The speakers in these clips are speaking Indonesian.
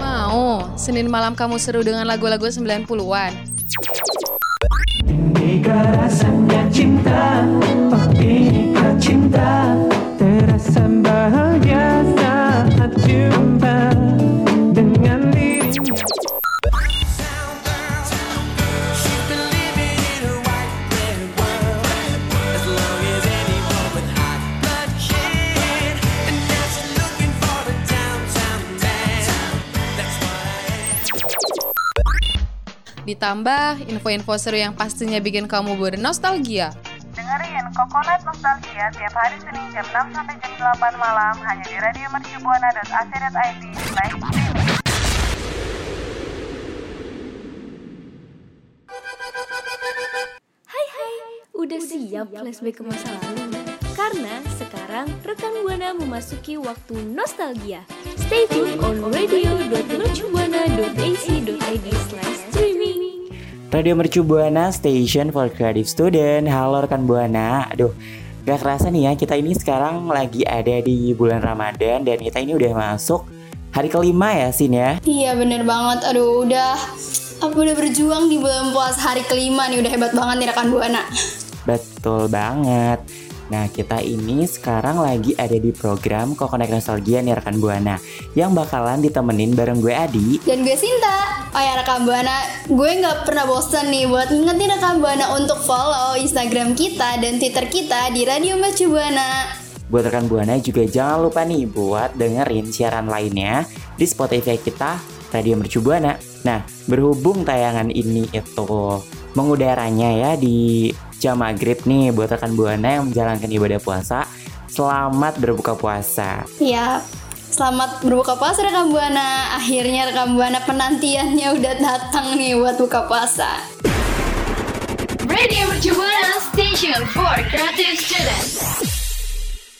Mau, Senin malam kamu seru dengan lagu-lagu 90-an. Inikah rasanya cinta Oh inikah cinta Ditambah info-info seru yang pastinya bikin kamu bernostalgia. Dengerin Coconut Nostalgia tiap hari Senin jam 6 sampai jam 8 malam hanya di radio mercubuana.ac.id. Hai hai, udah siap flashback ke masa lalu? Karena sekarang rekan Buana memasuki waktu nostalgia. Stay tune on radio.mercubuana.ac.id slash streaming. Radio Mercu Buana Station for Creative Student. Halo rekan Buana. Aduh gak kerasa nih ya kita ini sekarang lagi ada di bulan Ramadan Dan kita ini udah masuk hari kelima ya Sin ya? Iya bener banget, aduh udah Aku udah berjuang di bulan puasa hari kelima nih, udah hebat banget nih rekan Buana. Betul banget Nah kita ini sekarang lagi ada di program Kokonek Nostalgia nih rekan Buana Yang bakalan ditemenin bareng gue Adi. Dan gue Sinta. Oh ya rekan Buana, gue gak pernah bosan nih buat ngingetin rekan Buana untuk follow Instagram kita dan Twitter kita di Radio Mercu Buana. Buat rekan Buana juga jangan lupa nih buat dengerin siaran lainnya di Spotify kita Radio Mercu Buana. Nah, berhubung tayangan ini itu mengudaranya ya di jam maghrib nih buat rekan Buana yang menjalankan ibadah puasa. Selamat berbuka puasa. Ya, selamat berbuka puasa rekan Buana Akhirnya rekan Buana penantiannya udah datang nih buat buka puasa Radio Mercu Buana Station for Creative Students.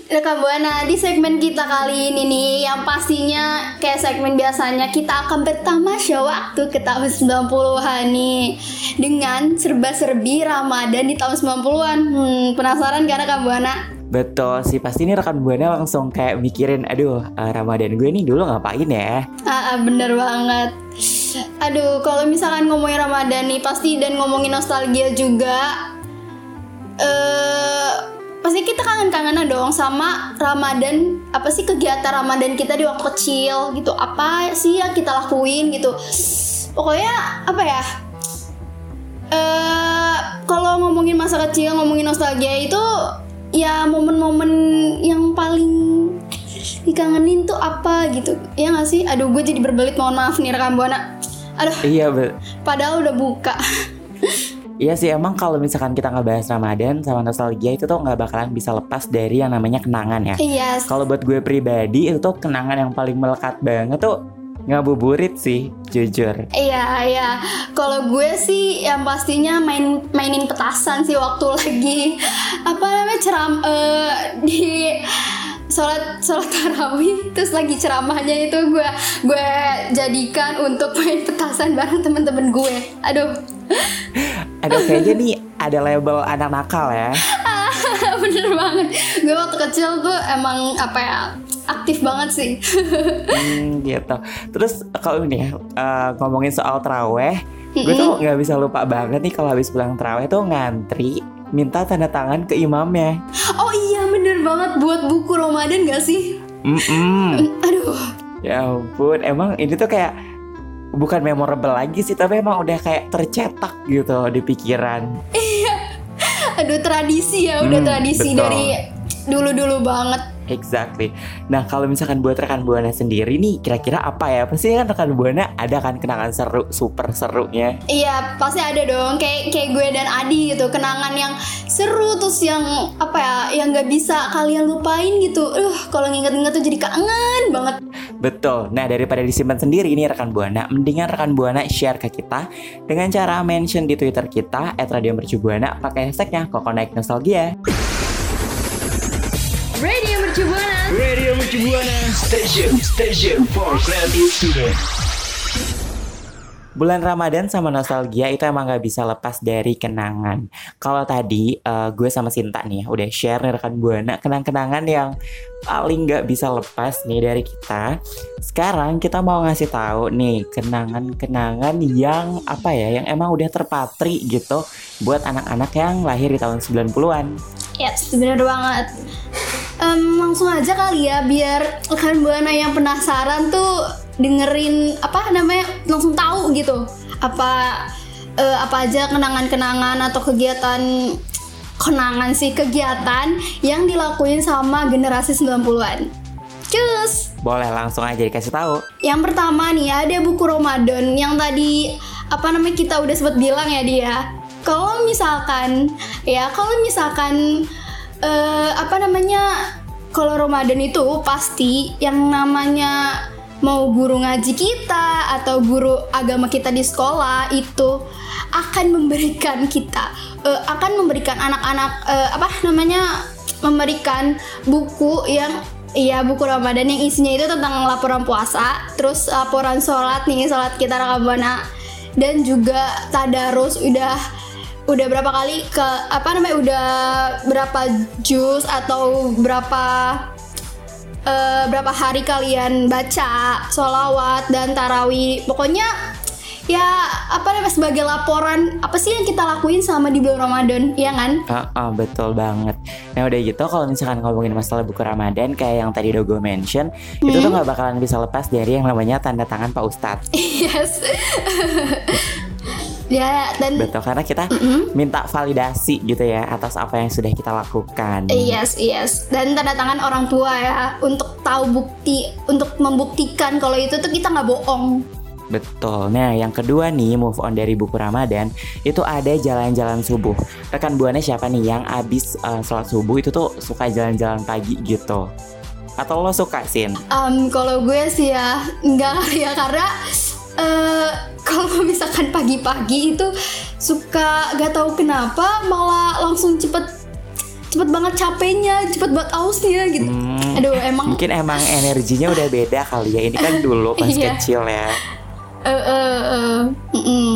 Rekan Buana, di segmen kita kali ini nih yang pastinya kayak segmen biasanya kita akan bertamasya waktu ke tahun 90-an nih dengan serba-serbi Ramadan di tahun 90-an. Hmm, penasaran kan rekan Buana? Betul sih, pasti ini rekan Buana langsung kayak mikirin, aduh eh, Ramadan gue nih dulu ngapain ya? Ah, ah, bener banget. Aduh, kalau misalkan ngomongin Ramadan nih pasti dan ngomongin nostalgia juga. Eh, pasti kita kangen-kangenan dong sama Ramadan. Apa sih kegiatan Ramadan kita di waktu kecil gitu? Apa sih yang kita lakuin gitu? Pokoknya apa ya? Eh, kalau ngomongin masa kecil, ngomongin nostalgia itu ya momen-momen yang paling dikangenin tuh apa gitu ya nggak sih aduh gue jadi berbelit mohon maaf nih rekan buana aduh Iya, be- padahal udah buka Iya sih emang kalau misalkan kita ngebahas Ramadan sama nostalgia itu tuh nggak bakalan bisa lepas dari yang namanya kenangan ya. iya Kalau buat gue pribadi itu tuh kenangan yang paling melekat banget tuh ngabuburit sih, jujur. iya iya kalau gue sih yang pastinya main mainin petasan sih waktu lagi apa namanya ceram eh, di sholat sholat tarawih terus lagi ceramahnya itu gue gue jadikan untuk main petasan bareng temen-temen gue aduh Aduh kayaknya nih ada label anak nakal ya. bener banget gue waktu kecil tuh emang apa ya aktif banget sih Hmm, gitu. Terus kalau ini ya eh, ngomongin soal traweh, gue tuh nggak bisa lupa banget nih kalau habis pulang traweh tuh ngantri minta tanda tangan ke imamnya. oh iya bener banget buat buku Ramadan gak sih Mm-mm. aduh Ya ampun, emang ini tuh kayak bukan memorable lagi sih, tapi emang udah kayak tercetak gitu di pikiran. aduh tradisi ya udah Hmm, tradisi betul. dari dulu-dulu banget Exactly. Nah kalau misalkan buat rekan buana sendiri nih, kira-kira apa ya? Pasti kan rekan buana ada kan kenangan seru, super serunya. Iya pasti ada dong kayak kayak gue dan Adi gitu kenangan yang seru terus yang apa ya yang nggak bisa kalian lupain gitu. Uh kalau nginget-nginget tuh jadi kangen banget. Betul. Nah daripada disimpan sendiri ini rekan buana, mendingan rekan buana share ke kita dengan cara mention di Twitter kita @radiomercubuana pakai hashtagnya Kokonek Nostalgia. Radio Mercu Buana. Radio Mercubuana Station Station for Creative Student bulan Ramadan sama nostalgia itu emang gak bisa lepas dari kenangan. Kalau tadi eh, gue sama Sinta nih udah share nih rekan buana kenang-kenangan yang paling gak bisa lepas nih dari kita. Sekarang kita mau ngasih tahu nih kenangan-kenangan yang apa ya, yang emang udah terpatri gitu buat anak-anak yang lahir di tahun 90-an. Yes, bener banget. Em, langsung aja kali ya biar rekan buana yang penasaran tuh dengerin apa namanya langsung tahu gitu apa eh, apa aja kenangan-kenangan atau kegiatan kenangan sih kegiatan yang dilakuin sama generasi 90-an. Cus. Boleh langsung aja dikasih tahu. Yang pertama nih ada buku Ramadan yang tadi apa namanya kita udah sempat bilang ya dia. Kalau misalkan ya kalau misalkan eh, apa namanya kalau Ramadan itu pasti yang namanya mau guru ngaji kita atau guru agama kita di sekolah itu akan memberikan kita eh, akan memberikan anak-anak eh, apa namanya memberikan buku yang Iya buku Ramadan yang isinya itu tentang laporan puasa, terus laporan sholat nih sholat kita Ramadhan dan juga tadarus. Udah udah berapa kali ke apa namanya udah berapa jus atau berapa eh, berapa hari kalian baca sholawat dan tarawih pokoknya ya apa namanya sebagai laporan apa sih yang kita lakuin selama di bulan Ramadan ya kan Ah, ah, betul banget. Nah udah gitu kalau misalkan ngomongin masalah buku Ramadan kayak yang tadi Dogo mention, itu tuh nggak bakalan bisa lepas dari yang namanya tanda tangan Pak Ustadz. yes ya dan Betul karena kita minta validasi gitu ya atas apa yang sudah kita lakukan. Yes, yes. Dan tanda tangan orang tua ya untuk tahu bukti, untuk membuktikan kalau itu tuh kita nggak bohong. Betul. Nah, yang kedua nih, move on dari buku Ramadan, itu ada jalan-jalan subuh. Rekan buana siapa nih yang abis uh, sholat subuh itu tuh suka jalan-jalan pagi gitu? Atau lo suka, Sin? Em, kalau gue sih ya enggak ya karena eh, kalau misalkan pagi-pagi itu suka gak tahu kenapa malah langsung cepet cepet banget capeknya, cepet banget ausnya gitu. Hmm, Aduh emang Mungkin emang energinya udah beda kali ya. Ini kan dulu pas Iya. kecil ya. eh eh eh, mm-mm.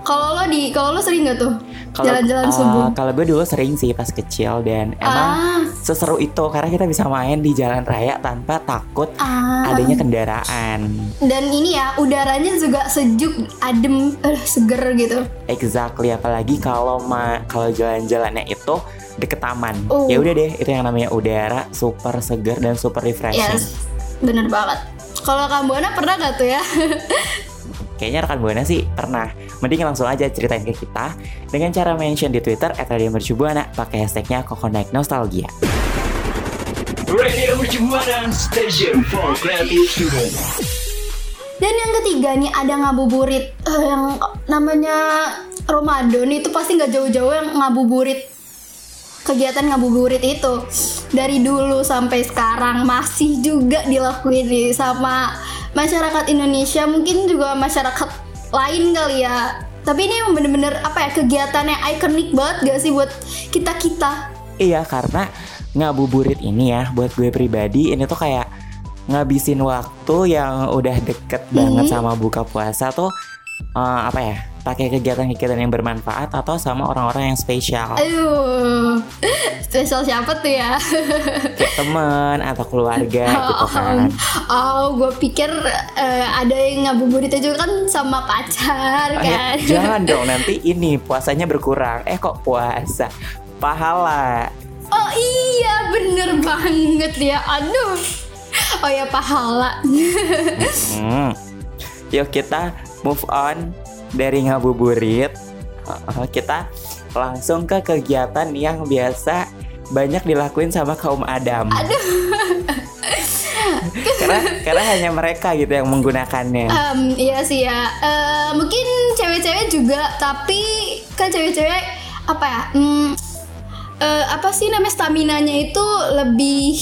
Kalau lo di kalau lo sering gak tuh Kalau jalan-jalan uh, subuh? Kalau gue dulu sering sih pas kecil dan emang Ah, seseru itu karena kita bisa main di jalan raya tanpa takut ah. adanya kendaraan. Dan ini ya udaranya juga sejuk, adem, eh, seger gitu. Exactly apalagi kalau ma kalau jalan-jalannya itu deket taman. Oh. Ya udah deh, itu yang namanya udara super segar dan super refreshing. Yes, bener banget. Kalau kamu Ana pernah gak tuh ya? Kayaknya rekan Buana sih pernah. Mending langsung aja ceritain ke kita dengan cara mention di Twitter @radiomercubuana pakai hashtagnya Kokonaik Nostalgia. Radio Mercubuana Station for Creative. Dan yang ketiga nih ada ngabuburit Eh, yang namanya Ramadan itu pasti nggak jauh-jauh yang ngabuburit kegiatan ngabuburit itu dari dulu sampai sekarang masih juga dilakuin sama masyarakat Indonesia mungkin juga masyarakat lain kali ya tapi ini emang bener-bener apa ya kegiatan yang ikonik banget gak sih buat kita kita Iya, karena ngabuburit ini ya buat gue pribadi ini tuh kayak ngabisin waktu yang udah deket banget Mhm. sama buka puasa tuh eh, apa ya? Pakai kegiatan-kegiatan yang bermanfaat atau sama orang-orang yang spesial. aduh spesial siapa tuh ya Kayak temen atau keluarga gitu kan. Oh, gue pikir eh, ada yang ngabuburitnya juga kan sama pacar ya, kan. jangan dong nanti ini puasanya berkurang. Eh kok puasa? Pahala. Oh iya, bener banget ya. Aduh. Oh ya pahala. Hmm. Yuk kita move on dari ngabuburit. Uh, Kita langsung ke kegiatan yang biasa banyak dilakuin sama kaum Adam. karena karena hanya mereka gitu yang menggunakannya. Em, iya sih ya. Eh, mungkin cewek-cewek juga, tapi kan cewek-cewek apa ya? Hmm, eh, apa sih namanya stamina-nya itu lebih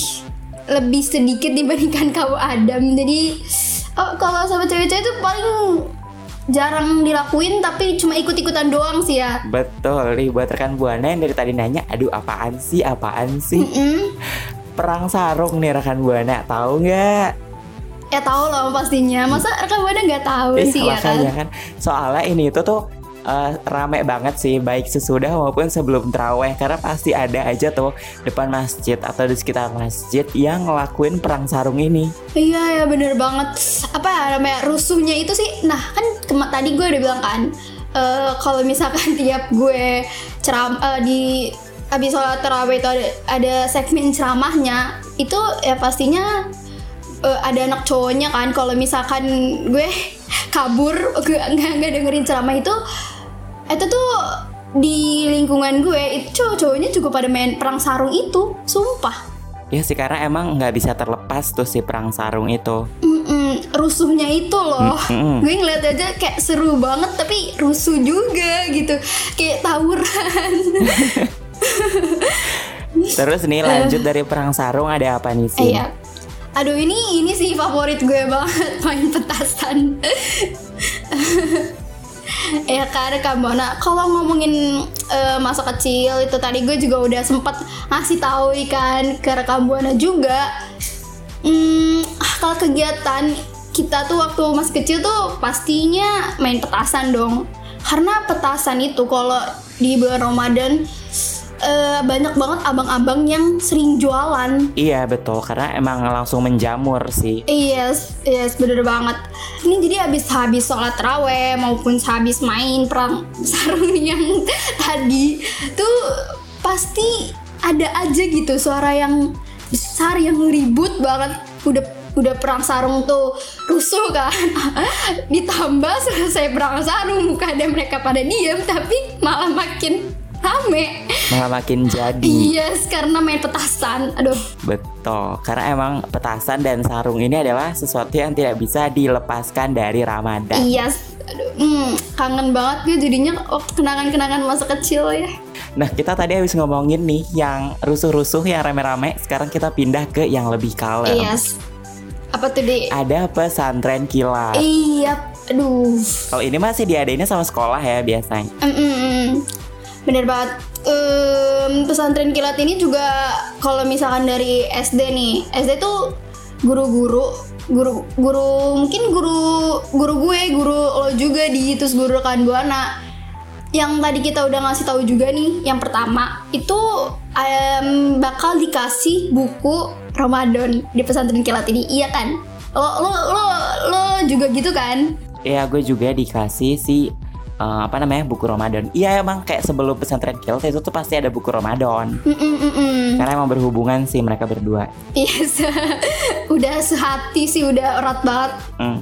lebih sedikit dibandingkan kaum Adam. Jadi oh, kalau sama cewek-cewek itu paling jarang dilakuin tapi cuma ikut-ikutan doang sih ya. Betul nih buat rekan buana yang dari tadi nanya, aduh apaan sih, apaan sih? Mm-mm. Perang sarung nih rekan buana, tahu nggak? ya tahu lah pastinya. Masa rekan buana nggak tahu Iya, sih ya kan? kan. Soalnya ini itu tuh eh, rame banget sih baik sesudah maupun sebelum terawih karena pasti ada aja tuh depan masjid atau di sekitar masjid yang ngelakuin perang sarung ini. Iya ya bener banget. Apa ya namanya rusuhnya itu sih. Nah kan tadi gue udah bilang kan. eh, kalau misalkan tiap gue ceram eh, di habis sholat terawih itu ada, ada segmen ceramahnya itu ya pastinya eh, ada anak cowoknya kan kalau misalkan gue kabur gue nggak dengerin ceramah itu itu tuh di lingkungan gue itu cowok-cowoknya juga pada main perang sarung itu sumpah Ya sih karena emang nggak bisa terlepas tuh si perang sarung itu. Mm-mm, rusuhnya itu loh Mm-mm. gue ngeliat aja kayak seru banget tapi rusuh juga gitu kayak tawuran Terus nih lanjut dari perang sarung ada apa nih sih? Iya. Aduh ini ini sih favorit gue banget main petasan. ya karena kamu nah kalau ngomongin eh, masa kecil itu tadi gue juga udah sempat ngasih tahu kan ke rekam buana juga. Hmm, kalau kegiatan kita tuh waktu masih kecil tuh pastinya main petasan dong. Karena petasan itu kalau di bulan Ramadan eh, banyak banget abang-abang yang sering jualan. Iya betul karena emang langsung menjamur sih. Yes, yes, bener banget. Ini jadi habis habis sholat raweh maupun habis main perang sarung yang tadi tuh pasti ada aja gitu suara yang besar yang ribut banget. Udah udah perang sarung tuh rusuh kan. Ditambah selesai perang sarung bukan ada mereka pada diem tapi malah makin rame. Malah makin jadi. Yes, karena main petasan. Aduh. Betul, karena emang petasan dan sarung ini adalah sesuatu yang tidak bisa dilepaskan dari Ramadan. Iya, aduh, hmm, kangen banget gue jadinya waktu kenangan-kenangan masa kecil ya. Nah, kita tadi habis ngomongin nih yang rusuh-rusuh, yang rame-rame. Sekarang kita pindah ke yang lebih kalem. Yes. Apa tuh di? Ada pesantren kilat. Iya, aduh. Kalau ini masih diadainnya sama sekolah ya biasanya. Mm, mm. Bener banget. Em, pesantren kilat ini juga kalau misalkan dari SD nih, SD tuh guru-guru, guru, guru mungkin guru, guru gue, guru lo juga di terus guru rekan buana. Yang tadi kita udah ngasih tahu juga nih, yang pertama itu em, bakal dikasih buku Ramadan di pesantren kilat ini, iya kan? Lo lo lo lo juga gitu kan? Ya, gue juga dikasih si eh, apa namanya buku Ramadan. Iya emang kayak sebelum pesantren kilat itu tuh pasti ada buku Ramadan. Mm, mm, mm, mm. Karena emang berhubungan sih mereka berdua. Yes, udah sehati sih, udah erat banget. Hmm.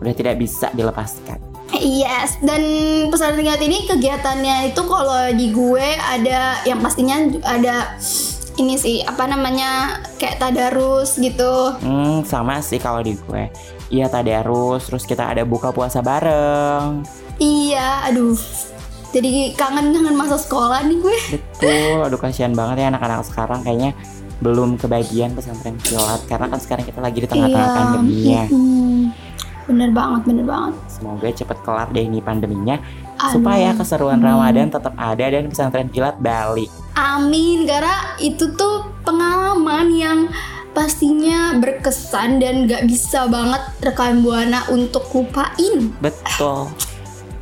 Udah tidak bisa dilepaskan. Yes, dan pesantren kilat ini kegiatannya itu kalau di gue ada yang pastinya ada ini sih apa namanya kayak tadarus gitu. Hmm, sama sih kalau di gue. Iya tadarus, terus kita ada buka puasa bareng. Iya, aduh. Jadi kangen-kangen masa sekolah nih gue. Betul, aduh kasihan banget ya anak-anak sekarang kayaknya belum kebagian pesantren kilat karena kan sekarang kita lagi di tengah-tengah Iya, pandeminya. Bener banget, bener banget. Semoga cepet kelar deh ini pandeminya Amin. supaya keseruan Ramadan tetap ada dan pesantren kilat balik. Amin, karena itu tuh pengalaman yang pastinya berkesan dan gak bisa banget rekan buana untuk lupain. Betul.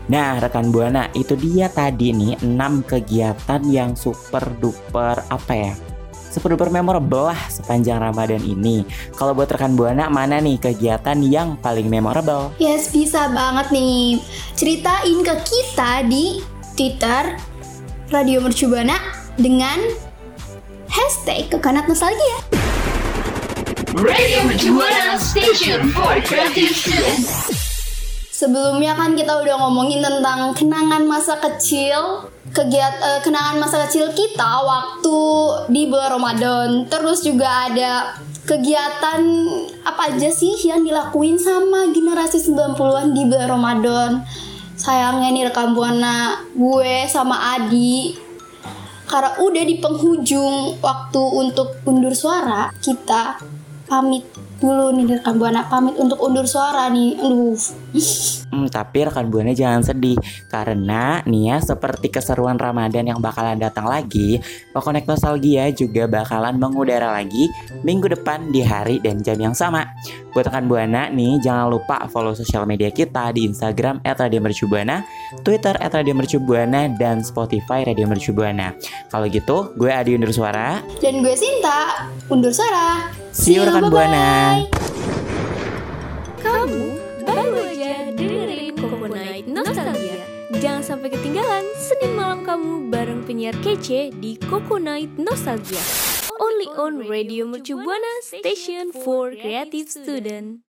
Nah, rekan Buana, itu dia tadi nih 6 kegiatan yang super duper apa ya? Super duper memorable lah sepanjang Ramadan ini. Kalau buat rekan Buana, mana nih kegiatan yang paling memorable? Yes, bisa banget nih. Ceritain ke kita di Twitter Radio Mercubana dengan hashtag kekanat nostalgia. Radio Mercubuana Station for Creative Students. Sebelumnya kan kita udah ngomongin tentang kenangan masa kecil, kegiatan eh, kenangan masa kecil kita waktu di bulan Ramadan. Terus juga ada kegiatan apa aja sih yang dilakuin sama generasi 90-an di bulan Ramadan. Sayangnya nih rekam buana gue sama Adi karena udah di penghujung waktu untuk undur suara, kita pamit dulu nih rekam buana pamit untuk undur suara nih. Aduh. Mm-mm, tapi rekan buana jangan sedih karena nih ya seperti keseruan Ramadan yang bakalan datang lagi, Kokonek Nostalgia juga bakalan mengudara lagi minggu depan di hari dan jam yang sama. Buat rekan buana nih jangan lupa follow sosial media kita di Instagram @radiomercubuana, Twitter @radiomercubuana dan Spotify Radio Mercubuana. Kalau gitu, gue Adi undur suara. Dan gue Sinta, undur suara. See you rekan buana. Sampai ketinggalan Senin malam kamu bareng penyiar kece di Coco Night Nostalgia. Only on Radio Mercu Buana Station for Creative Student.